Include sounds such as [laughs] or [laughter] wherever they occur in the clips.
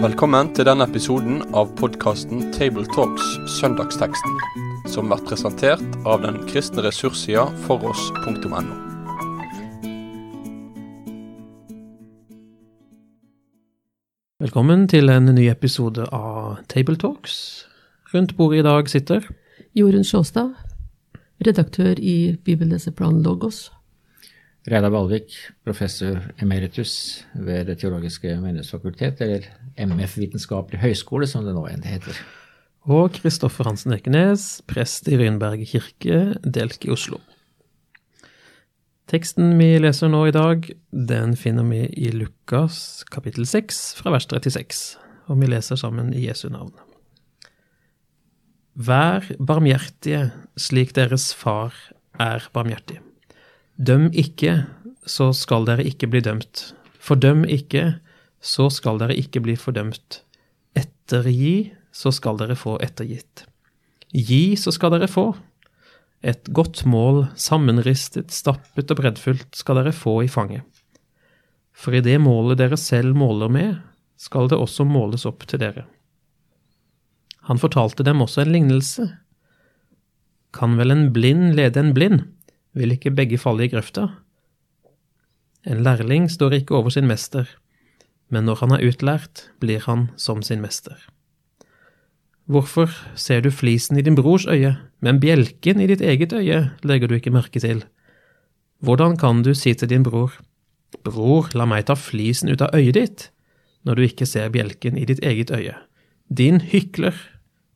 Velkommen til denne episoden av podkasten Tabletalks Søndagsteksten, som blir presentert av den kristne ressurssida foross.no. Velkommen til en ny episode av Tabletalks. Rundt bordet i dag sitter Jorunn Sjåstad, redaktør i Bibelleseplanen Logos. Reidar Balvik, professor emeritus ved Det teologiske menighetsfakultet, eller MF Vitenskapelig høgskole, som det nå enn heter. Og Kristoffer Hansen Ekenes, prest i Rynberg kirke, Delk i Oslo. Teksten vi leser nå i dag, den finner vi i Lukas kapittel 6, fra vers 36, og vi leser sammen i Jesu navn. Vær barmhjertige slik deres far er barmhjertig. Døm ikke, så skal dere ikke bli dømt. Fordøm ikke, så skal dere ikke bli fordømt. Ettergi, så skal dere få ettergitt. Gi, så skal dere få. Et godt mål, sammenristet, stappet og breddfullt, skal dere få i fanget. For i det målet dere selv måler med, skal det også måles opp til dere. Han fortalte dem også en lignelse. Kan vel en blind lede en blind? Vil ikke begge falle i grøfta? En lærling står ikke over sin mester, men når han er utlært, blir han som sin mester. Hvorfor ser du flisen i din brors øye, men bjelken i ditt eget øye legger du ikke merke til? Hvordan kan du si til din bror, Bror, la meg ta flisen ut av øyet ditt, når du ikke ser bjelken i ditt eget øye? Din hykler,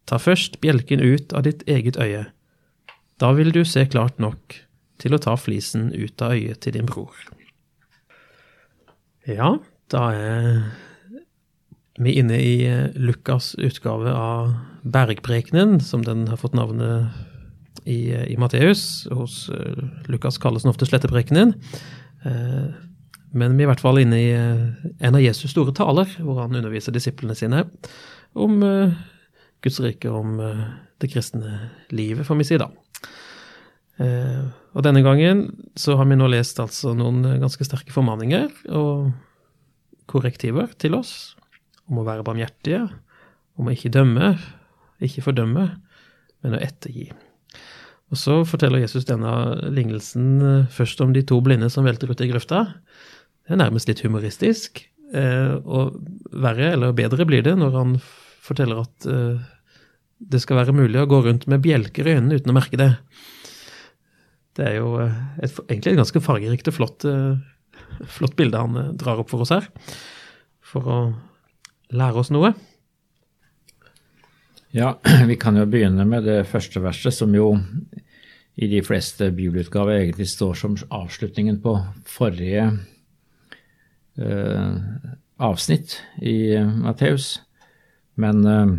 ta først bjelken ut av ditt eget øye. Da vil du se klart nok til å ta flisen ut av øyet til din bror. Ja, da er vi inne i eh, Lukas' utgave av Bergprekenen, som den har fått navnet i, eh, i Matteus. Hos uh, Lukas kalles den ofte Sletteprekenen. Men vi er i hvert fall inne i en av Jesus' store taler, hvor han underviser disiplene sine om Guds rike, om det kristne livet, får vi si da. Eh, og denne gangen så har vi nå lest altså noen ganske sterke formaninger og korrektiver til oss om å være barmhjertige, om å ikke dømme, ikke fordømme, men å ettergi. Og så forteller Jesus denne lignelsen eh, først om de to blinde som velter ut i grøfta. Det er nærmest litt humoristisk, eh, og verre eller bedre blir det når han forteller at det skal være mulig å gå rundt med bjelker i øynene uten å merke det. Det er jo eh, et, egentlig et ganske fargerikt og flott, eh, flott bilde han eh, drar opp for oss her. For å lære oss noe. Ja, [clears throat] vi kan jo begynne med det første verset, som jo i de fleste bibelutgaver egentlig står som avslutningen på forrige eh, avsnitt i Matteus. Men eh,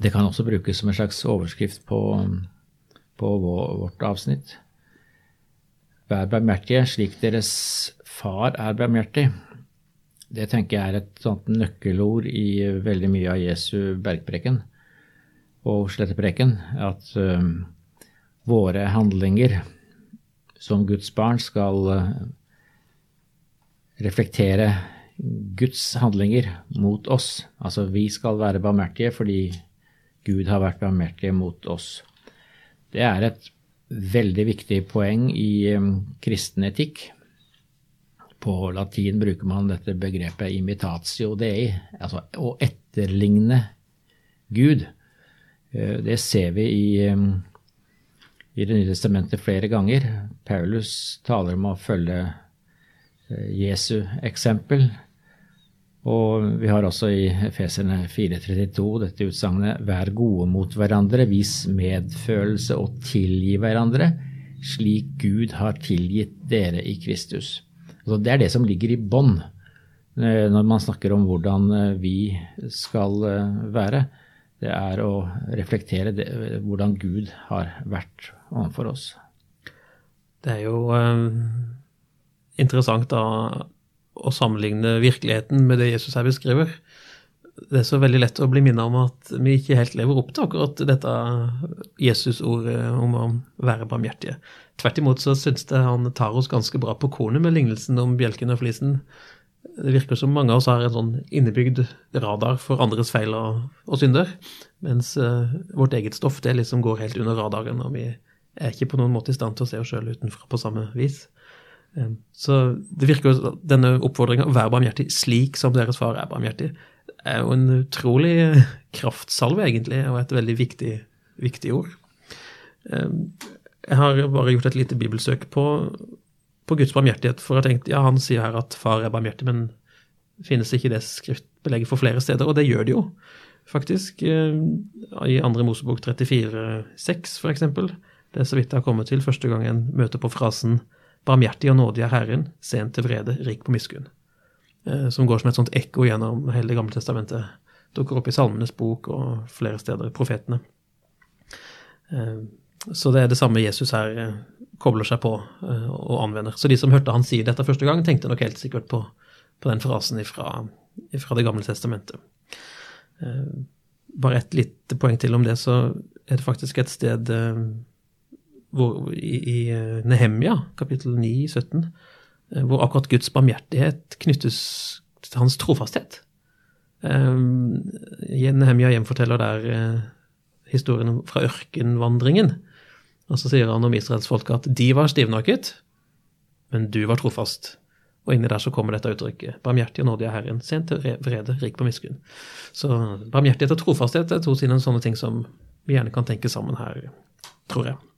det kan også brukes som en slags overskrift på på vårt avsnitt. Vær barmhjertige slik deres far er barmhjertig. Det tenker jeg er et sånt nøkkelord i veldig mye av Jesu bergpreken og slettepreken. At uh, våre handlinger som Guds barn skal uh, reflektere Guds handlinger mot oss. Altså vi skal være barmhjertige fordi Gud har vært barmhjertig mot oss. Det er et veldig viktig poeng i um, kristen etikk. På latin bruker man dette begrepet imitatio dei, altså å etterligne Gud. Eh, det ser vi i, um, i Det nye testamentet flere ganger. Paulus taler om å følge eh, Jesu eksempel. Og vi har også i Efeserne 4.32 dette utsagnet Vær gode mot hverandre, vis medfølelse og tilgi hverandre, slik Gud har tilgitt dere i Kristus. Altså det er det som ligger i bånn eh, når man snakker om hvordan eh, vi skal eh, være. Det er å reflektere det, hvordan Gud har vært overfor oss. Det er jo eh, interessant da å sammenligne virkeligheten med det Jesus her beskriver. det er så veldig lett å bli minnet om at vi ikke helt lever opp til akkurat dette Jesus-ordet om å være barmhjertige. Tvert imot så syns jeg han tar oss ganske bra på kornet med lignelsen om bjelken og flisen. Det virker som mange av oss har en sånn innebygd radar for andres feil og, og synder, mens uh, vårt eget stoff det liksom går helt under radaren, og vi er ikke på noen måte i stand til å se oss sjøl utenfra på samme vis. Um, så det virker jo denne oppfordringa være barmhjertig slik som deres far er barmhjertig, er jo en utrolig kraftsalve, egentlig, og et veldig viktig, viktig ord. Um, jeg har bare gjort et lite bibelsøk på, på Guds barmhjertighet, for jeg tenkte ja, han sier her at far er barmhjertig, men finnes ikke det skriftbelegget for flere steder? Og det gjør det jo, faktisk. Eh, I andre Mosebok 34,6 for eksempel. Det er så vidt jeg har kommet til første gang en møter på frasen 'Barmhjertig og nådig er Herren, sent til vrede, rik på miskunn'. Eh, som går som et sånt ekko gjennom hele Det gamle testamentet. Dukker opp i Salmenes bok og flere steder, profetene. Eh, så det er det samme Jesus her eh, kobler seg på og anvender. Så de som hørte han si dette første gang, tenkte nok helt sikkert på, på den frasen fra Det gamle testamentet. Bare et lite poeng til om det, så er det faktisk et sted hvor, i, i Nehemia, kapittel 9, 17, hvor akkurat Guds barmhjertighet knyttes til hans trofasthet. Nehemia gjenforteller der historien fra ørkenvandringen og så sier han om israelsfolket at de var stivnakket, men du var trofast. Og inni der så kommer dette uttrykket. Barmhjertig og nådig er Herren, sent til vrede, rik på miskunn. Så barmhjertighet og trofasthet er to sine sånne ting som vi gjerne kan tenke sammen her, tror jeg.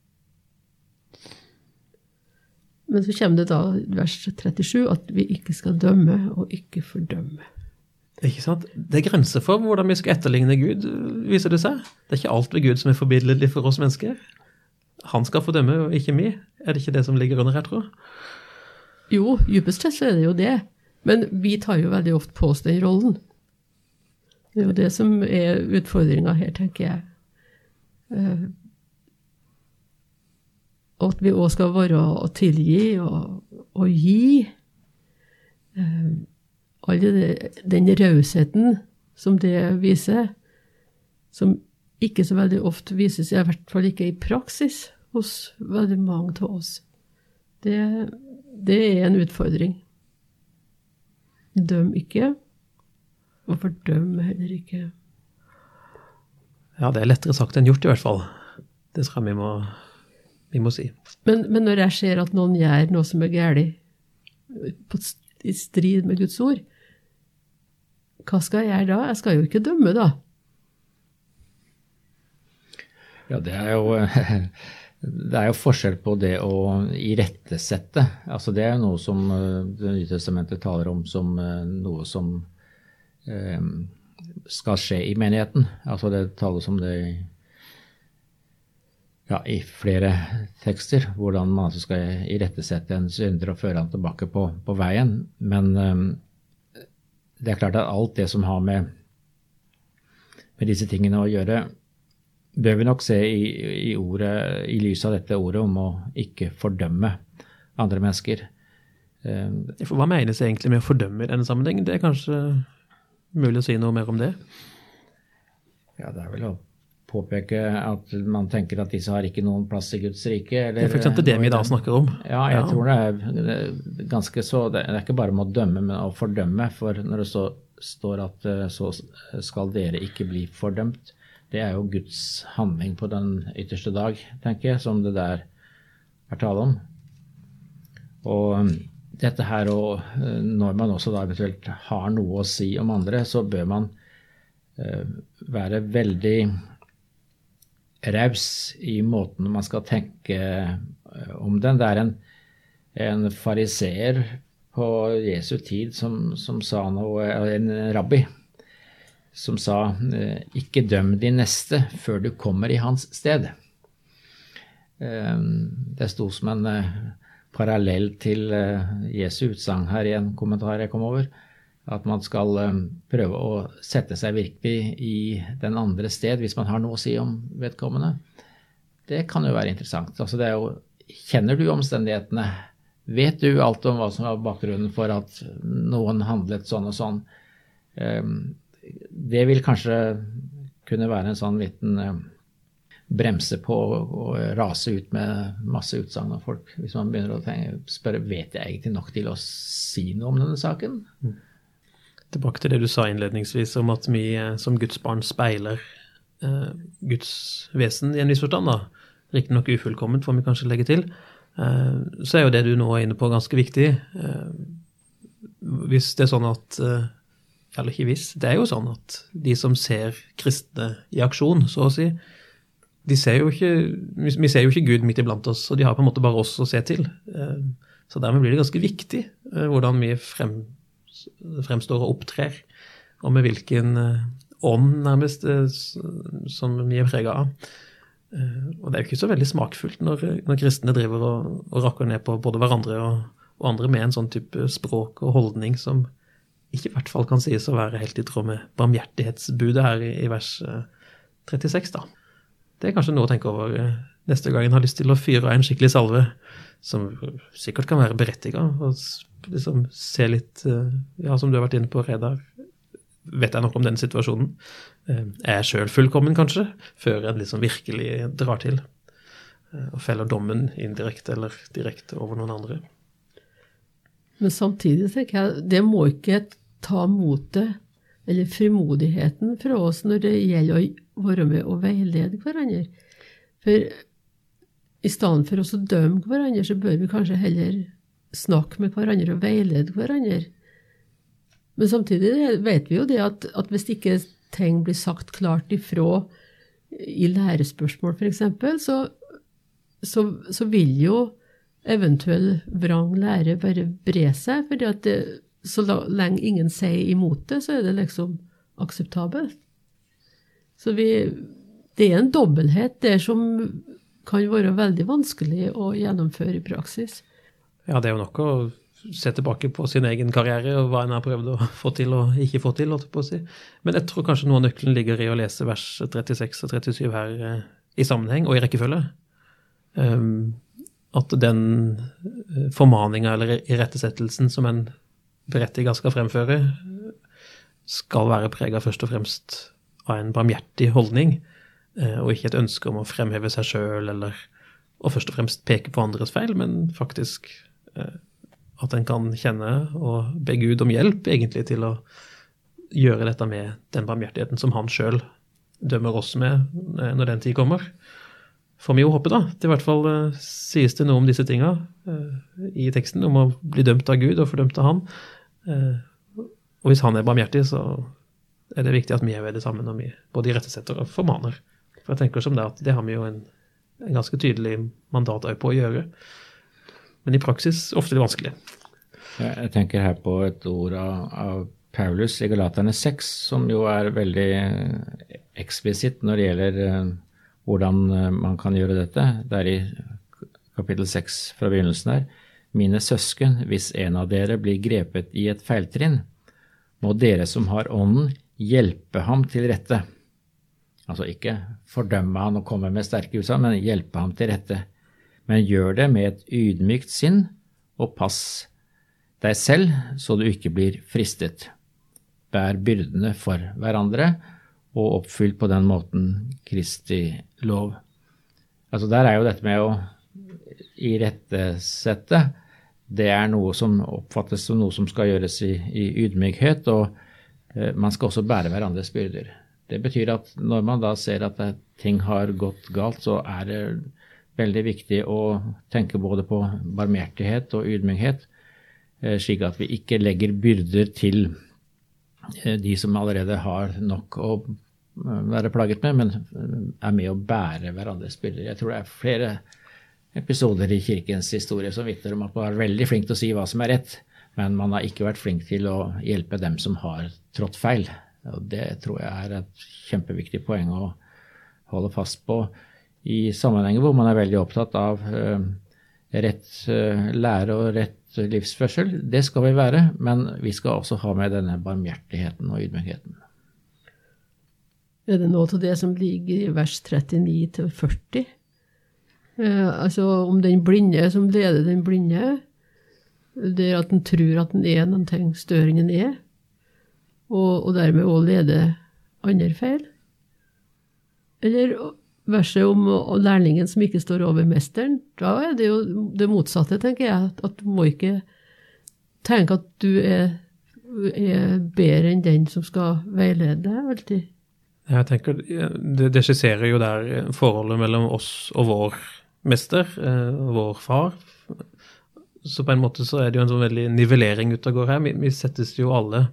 Men så kommer det da vers 37 at vi ikke skal dømme og ikke fordømme. Ikke sant? Det er grenser for hvordan vi skal etterligne Gud, viser det seg. Det er ikke alt ved Gud som er forbilledlig for oss mennesker han skal fordømme, og ikke vi? Er det ikke det som ligger under her, tror? Jo, dypest sett så er det jo det. Men vi tar jo veldig ofte på oss den rollen. Det er jo det som er utfordringa her, tenker jeg. Uh, at vi òg skal være å tilgi og, og gi. Uh, all den rausheten som det viser, som ikke så veldig ofte vises, i hvert fall ikke i praksis, hos veldig mange av oss. Det, det er en utfordring. Døm ikke, og fordøm heller ikke. Ja, det er lettere sagt enn gjort, i hvert fall. Det tror jeg vi må, vi må si. Men, men, når jeg ser at noen gjør noe som er galt, i strid med Guds ord, hva skal jeg gjøre da? Jeg skal jo ikke dømme, da. Ja, det er jo [laughs] det er jo forskjell på det å irettesette. Altså det er jo noe som eh, Det nye testamentet taler om som eh, noe som eh, skal skje i menigheten. Altså det tales om det i, ja, i flere tekster, hvordan man altså skal irettesette en synder og føre han tilbake på, på veien. Men um, det er klart at alt det som har med, med disse tingene å gjøre, bør vi nok se i, i, ordet, i lys av dette ordet om å ikke fordømme andre mennesker. Um, Hva menes egentlig med å fordømme i denne sammenhengen? Det er kanskje mulig å si noe mer om det? Ja, det er vel å påpeke at man tenker at disse har ikke noen plass i Guds rike. Eller, det er f.eks. det vi da snakker om. Ja, jeg ja. tror det er ganske så Det er ikke bare om å dømme, men å fordømme. For når det så, står at eh, så skal dere ikke bli fordømt, det er jo Guds handling på den ytterste dag, tenker jeg, som det der er tale om. Og um, dette her og uh, når man også da eventuelt har noe å si om andre, så bør man være veldig raus i måten man skal tenke uh, om den. Det er en, en fariseer på Jesu tid som, som sa noe, en rabbi som sa eh, 'ikke døm din neste før du kommer i hans sted'. Eh, det sto som en eh, parallell til Jesu utsagn her i en kommentar jeg kom over. At man skal prøve å sette seg virkelig i den andre sted hvis man har noe å si om vedkommende. Det kan jo være interessant. Altså det er jo, kjenner du omstendighetene? Vet du alt om hva som var bakgrunnen for at noen handlet sånn og sånn? det vil kanskje kunne være en sånn liten eh, bremse på å rase ut med masse utsagn av folk. Hvis man begynner å tenke, spørre vet jeg egentlig nok til å si noe om denne saken. Tilbake til det du sa innledningsvis om at vi eh, som Guds barn speiler eh, Guds vesen i en viss forstand. da. Riktignok ufullkomment, får vi kanskje legge til. Eh, så er jo det du nå er inne på, ganske viktig. Eh, hvis det er sånn at eh, Eller ikke hvis, det er jo sånn at de som ser kristne i aksjon, så å si, de ser jo ikke, vi ser jo ikke Gud midt iblant oss, og de har på en måte bare oss å se til. Eh, så dermed blir det ganske viktig hvordan vi frem, fremstår og opptrer, og med hvilken eh, ånd, nærmest, som vi er prega av. Og det er jo ikke så veldig smakfullt når, når kristne driver og, og, rakker ned på både hverandre og, og, andre med en sånn type språk og holdning som ikke i hvert fall kan sies å være helt i tråd med barmhjertighetsbudet her i, i vers 36, da. Det er kanskje noe å tenke over eh, neste gang en har lyst til å fyre av en skikkelig salve, som sikkert kan være berettiga, og liksom se litt eh, Ja, som du har vært inne på, Redar, vet jeg nok om den situasjonen? Eh, er jeg sjøl fullkommen, kanskje, før en liksom virkelig drar til og feller dommen indirekte eller direkte over noen andre? Men samtidig tenker jeg det må ikke ta motet eller frimodigheten fra oss når det gjelder å være med og veilede hverandre. For i stedet for å dømme hverandre, så bør vi kanskje heller snakke med hverandre og veilede hverandre. Men samtidig vet vi jo det at, at hvis ikke ting blir sagt klart ifra i lærespørsmål, f.eks., så, så, så vil jo eventuell vrang lære bare bre seg. fordi så lenge ingen sier imot det, så er det liksom akseptabelt. Så vi Det er en dobbelthet der som kan være veldig vanskelig å gjennomføre i praksis. Ja, det er jo nok å se tilbake på sin egen karriere og hva en har prøvd å få til og ikke få til. å si. Men jeg tror kanskje noe av nøkkelen ligger i å lese vers 36 og 37 her eh, i sammenheng og i rekkefølge. Um, at den eh, formaninga eller irettesettelsen som en berettiga skal fremføre, skal være prega først og fremst av en barmhjertig holdning, eh, og ikke et ønske om å fremheve seg sjøl eller og først og fremst peke på andres feil, men faktisk at en kan kjenne og be Gud om hjelp egentlig til å gjøre dette med den barmhjertigheten som han sjøl dømmer oss med eh, når den tid kommer. Får vi jo håpe, da. Det i hvert fall sies det noe om disse tinga i teksten, om å bli dømt av Gud og fordømt av Han. Og hvis han er barmhjertig, så er det viktig at vi er ved det samme når vi både irettesetter og formaner. For jeg tenker som det at det har vi jo en, en ganske tydelig mandat på å gjøre. Men i praksis ofte litt vanskelig. Jeg tenker her på et ord av, av Paulus i Galaterne 6, som jo er veldig eksplisitt når det gjelder uh, hvordan uh, man kan gjøre dette. Det er i kapittel 6 fra begynnelsen her. Mine søsken, hvis en av dere blir grepet i et feiltrinn, må dere som har ånden, hjelpe ham til rette. Altså ikke fordømme han og komme med sterke utsagn, men hjelpe ham til rette. Men gjør det med et ydmykt sinn, og pass deg selv så du ikke blir fristet. Bær byrdene for hverandre, og oppfyll på den måten Kristi lov. Altså Der er jo dette med å irettesette det er noe som oppfattes som noe som skal gjøres i, i ydmykhet, og eh, man skal også bære hverandres byrder. Det betyr at når man da ser at ting har gått galt, så er det veldig viktig å tenke både på barmhjertighet og ydmykhet, eh, slik at vi ikke legger byrder til eh, de som allerede har nok å eh, være plaget med, men er med å bære hverandres byrder. Jeg tror det er flere episoder i kirkens historie som vitner om at man er veldig flink til å si hva som er rett, men man har ikke vært flink til å hjelpe dem som har trådt feil. Og Det tror jeg er et kjempeviktig poeng å holde fast på i sammenhenger hvor man er veldig opptatt av uh, rett uh, lære og rett livsførsel. Det skal vi være, men vi skal også ha med denne barmhjertigheten og ydmykheten. Er det noe av det som ligger i vers 39 til 40? Eh, altså om den blinde som leder den blinde, det er at en tror at en er noe større enn en er. og, og dermed òg leder andre feil? Eller verset om lærlingen som ikke står over mesteren. Da er det jo det motsatte, tenker jeg. At du må ikke tenke at du er, er bedre enn den som skal veilede deg alltid. Jeg tenker, Det, det skisserer jo der forholdet mellom oss og vår mester, eh, vår far. Så på en måte så er det jo en sånn veldig nivellering ute og går her. Vi, vi settes jo alle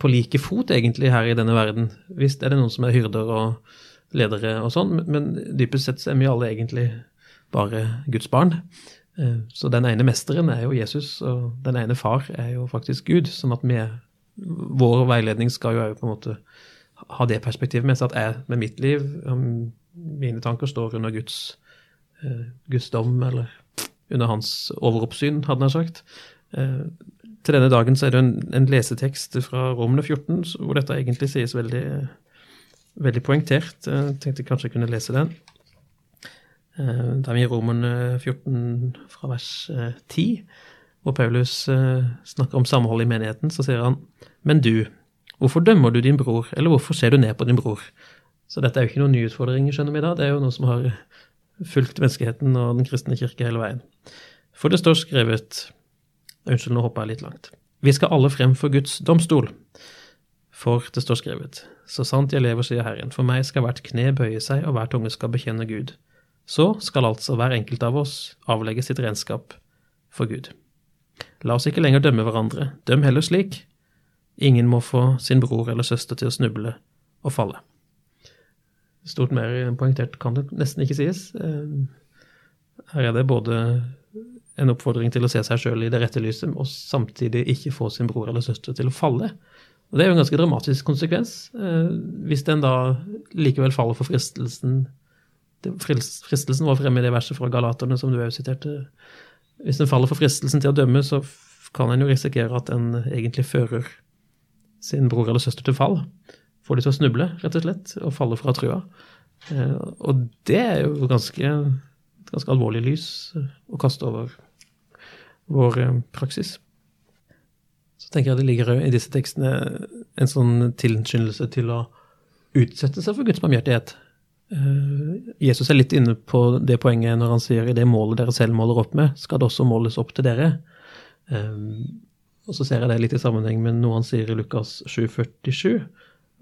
på like fot, egentlig, her i denne verden. Visst er det noen som er hyrder og ledere og sånn, men dypest sett er vi alle egentlig bare Guds barn. Eh, så den ene mesteren er jo Jesus, og den ene far er jo faktisk Gud. Sånn at vi, vår veiledning skal jo på en måte ha det perspektivet med seg at jeg med mitt liv, mine tanker, står under Guds, eh, Guds dom, eller under hans overoppsyn, hadde han sagt. Eh, til denne dagen så er det en, en lesetekst fra Romene 14 hvor dette egentlig sies veldig, veldig poengtert. Jeg tenkte kanskje jeg kunne lese den. Eh, det er i Romerne 14 fra vers 10, eh, hvor Paulus snakker om samhold i menigheten. Så sier han, men du, hvorfor dømmer du din bror, eller hvorfor ser du ned på din bror? Så dette er jo ikke noen ny utfordring, skjønner vi da. Det er jo noe som har fulgt menneskeheten og den kristne kirke hele veien. For det står skrevet Unnskyld, nå hoppa jeg litt langt. Vi skal alle frem for Guds domstol. For det står skrevet, så sant jeg lever, sier Herren, for meg skal hvert kne bøye seg, og hver tunge skal bekjenne Gud. Så skal altså hver enkelt av oss avlegge sitt regnskap for Gud. La oss ikke lenger dømme hverandre, døm heller slik. Ingen må få sin bror eller søster til å snuble og falle. Stort mer poengtert kan det nesten ikke sies. Eh, her er det både en oppfordring til å se seg sjøl i det rette lyset, og samtidig ikke få sin bror eller søster til å falle. Og Det er jo en ganske dramatisk konsekvens. Eh, hvis den da likevel faller for fristelsen Fristelsen var fremme i det verset fra Galaterne som du òg siterte. Hvis den faller for fristelsen til å dømme, så kan en jo risikere at en egentlig fører sin bror eller søster til fall. Får de til å snuble, rett og slett, og falle fra trua. Eh, og det er jo ganske, ganske alvorlig lys å kaste over vår eh, praksis. Så tenker jeg det ligger i disse tekstene en sånn tilskyndelse til å utsette seg for Guds barmhjertighet. Eh, Jesus er litt inne på det poenget når han sier i det målet dere selv måler opp med, skal det også måles opp til dere. Eh, og så ser jeg det litt i sammenheng med noe han sier i Lukas 7,47,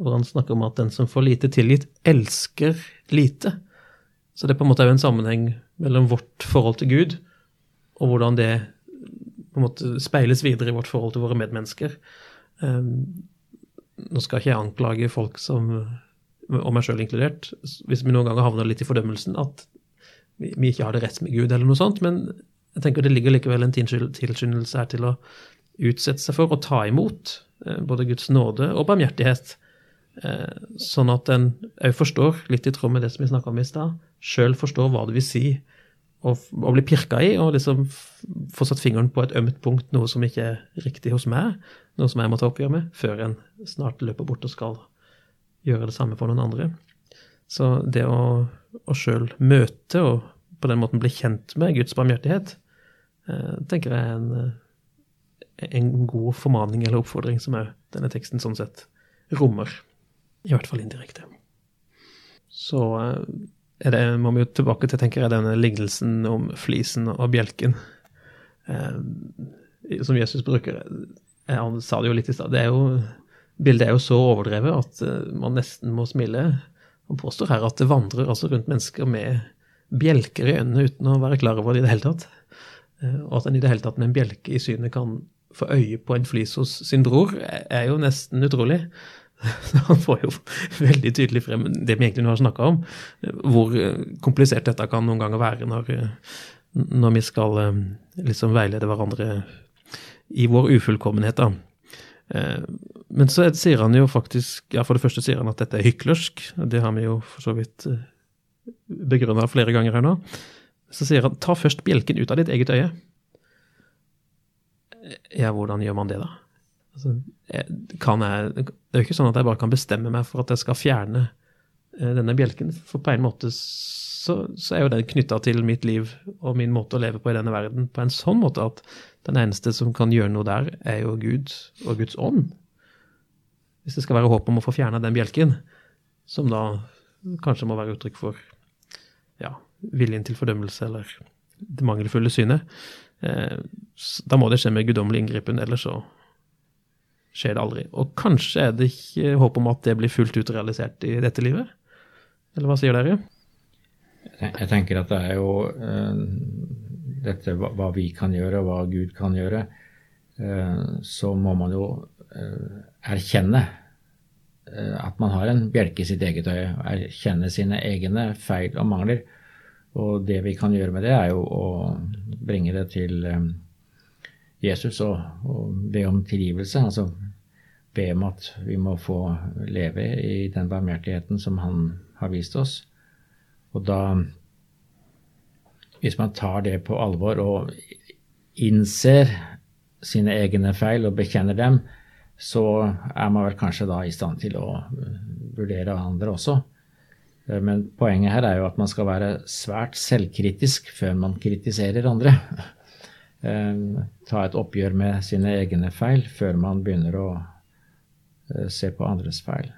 hvor han snakker om at den som får lite tilgitt, elsker lite. Så det er på en måte en sammenheng mellom vårt forhold til Gud og hvordan det på en måte speiles videre i vårt forhold til våre medmennesker. Um, nå skal ikke jeg anklage folk som, og meg sjøl inkludert, hvis vi noen ganger havner litt i fordømmelsen, at vi, vi, ikke har det rett med Gud, eller noe sånt, men jeg tenker det ligger likevel en tilskyndelse her til å utsette seg for å ta imot eh, både Guds nåde og barmhjertighet, eh, sånn at en òg forstår, litt i tråd med det som vi snakka om i stad, sjøl forstår hva det vil si å, å bli pirka i, og liksom få satt fingeren på et ømt punkt, noe som ikke er riktig hos meg, noe som jeg må ta oppgjør med, før en snart løper bort og skal gjøre det samme for noen andre. Så det å, å sjøl møte og på den måten bli kjent med Guds barmhjertighet, eh, tenker jeg er en, en god formaning eller oppfordring som òg denne teksten sånn sett rommer. I hvert fall indirekte. Så eh, det, må vi jo tilbake til tenker jeg, denne lignelsen om flisen og bjelken. Eh, som Jesus bruker. Han sa det jo litt i stad. Bildet er jo så overdrevet at eh, man nesten må smile. Han påstår her at det vandrer altså rundt mennesker med bjelker i øynene uten å være klar over det i det hele tatt. Eh, og at en i det hele tatt med en bjelke i synet kan få øye på en flis hos sin bror, er jo nesten utrolig. [laughs] Han får jo veldig tydelig frem det vi egentlig nå har snakka om, hvor komplisert dette kan noen ganger være når, når vi skal eh, liksom veilede hverandre i vår ufullkommenhet. da. Eh, men så sier han jo faktisk ja For det første sier han at dette er hyklersk. Det har vi jo for så vidt eh, begrunna flere ganger her nå. Så sier han ta først bjelken ut av ditt eget øye. Ja, hvordan gjør man det, da? Altså, kan jeg, det er jo ikke sånn at jeg bare kan bestemme meg for at jeg skal fjerne eh, denne bjelken. For på en måte så, så er jo den knytta til mitt liv og min måte å leve på i denne verden på en sånn måte at den eneste som kan gjøre noe der, er jo Gud og Guds ånd. hvis det skal være håp om å få fjerna den bjelken, som da kanskje må være uttrykk for ja, viljen til fordømmelse eller det mangelfulle synet, eh, da må det skje med guddommelig inngripen, ellers så skjer det aldri. Og kanskje er det ikke håp om at det blir fullt ut realisert i dette livet? Eller hva sier dere? Jeg tenker at det er jo uh, dette hva vi kan gjøre, og hva Gud kan gjøre. Uh, så må man jo uh, erkjenne at man har en bjelke i sitt eget øye. Erkjenne sine egne feil og mangler. Og det vi kan gjøre med det, er jo å bringe det til Jesus og, og be om tilgivelse. Altså be om at vi må få leve i den barmhjertigheten som han har vist oss. Og da Hvis man tar det på alvor og innser sine egne feil og bekjenner dem, så er man vel kanskje da i stand til å vurdere andre også. Men poenget her er jo at man skal være svært selvkritisk før man kritiserer andre. Ta et oppgjør med sine egne feil før man begynner å eh, se på andres feil.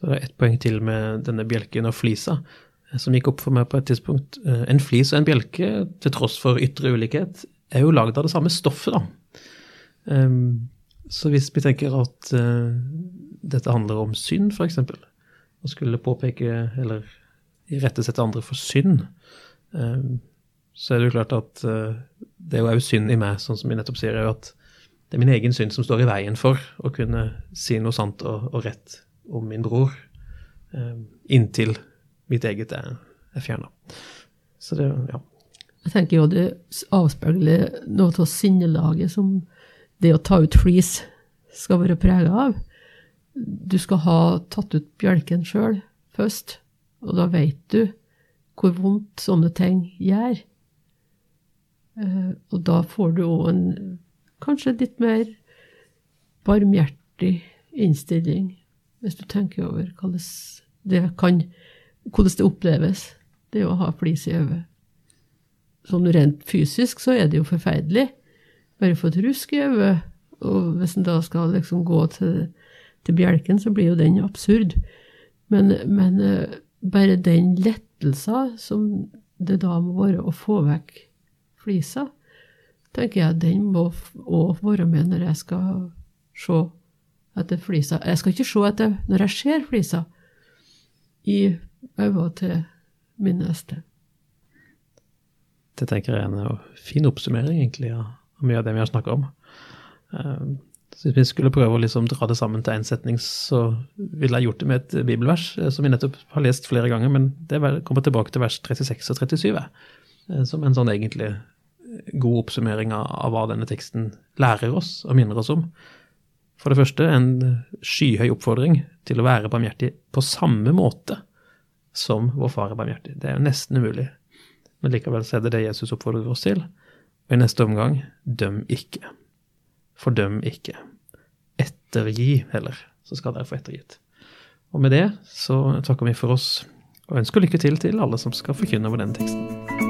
Så det er ett poeng til med denne bjelken og flisa, eh, som gikk opp for meg på et tidspunkt. Eh, en flis og en bjelke, til tross for ytre ulikhet, er jo lagd av det samme stoffet, da. Ehm, så hvis vi tenker at eh, dette handler om synd, f.eks., og skulle påpeke eller irettesette andre for synd, ehm, så er det jo klart at det er jo synd i meg, sånn som vi nettopp sier, er at det er min egen synd som står i veien for å kunne si noe sant og, og rett om min bror eh, inntil mitt eget er, er fjerna. Så det, ja. Jeg tenker jo det avspeiler noe av sinnelaget som det å ta ut flis skal være prega av. Du skal ha tatt ut bjelken sjøl først, og da veit du hvor vondt sånne ting gjør. Eh, og da får du òg en kanskje litt mer barmhjertig innstilling hvis du tenker over hvordan det, kan, hvordan det oppleves, det å ha flis i øyet. Sånn rent fysisk så er det jo forferdelig. Bare få et rusk i øyet, og hvis en da skal liksom gå til, til bjelken, så blir jo den absurd. Men, men uh, bare den lettelsen som det da må være å få vekk flisa, tenker jeg den må òg være med når jeg skal se etter flisa. Jeg skal ikke se etter når jeg ser flisa, i øynene til min neste. Det tenker jeg er en fin oppsummering egentlig av mye av det vi har snakka om. Ehm, så hvis vi skulle prøve å liksom dra det sammen til én setning, så ville jeg gjort det med et bibelvers eh, som vi nettopp har lest flere ganger, men det kommer tilbake til vers 36 og 37, eh, som en sånn egentlig god oppsummering av hva denne teksten lærer oss og minner oss om. For det første en skyhøy oppfordring til å være barmhjertig på samme måte som vår far er barmhjertig. Det er jo nesten umulig. Men likevel så er det det Jesus oppfordrer oss til. Og i neste omgang døm ikke. Fordøm ikke. Ettergi heller, så skal dere få ettergitt. Og med det så takker vi for oss og ønsker lykke til til alle som skal forkynne over denne teksten.